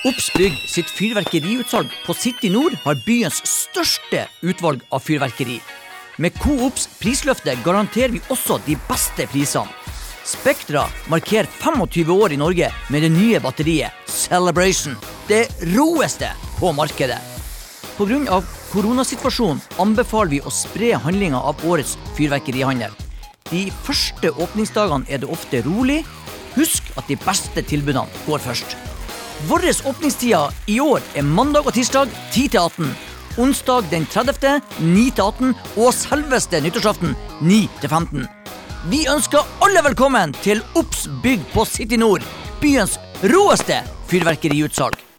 Obs Bygg sitt fyrverkeriutsalg på City Nord har byens største utvalg av fyrverkeri. Med Coops prisløfte garanterer vi også de beste prisene. Spektra markerer 25 år i Norge med det nye batteriet Celebration. Det roeste på markedet. Pga. koronasituasjonen anbefaler vi å spre handlinga av årets fyrverkerihandel. De første åpningsdagene er det ofte rolig. Husk at de beste tilbudene går først. Våre åpningstider i år er mandag og tirsdag 10 til 18. Onsdag den 30. 9 til 18. Og selveste nyttårsaften 9 til 15. Vi ønsker alle velkommen til Obs bygg på City Nord. Byens råeste fyrverkeriutsalg.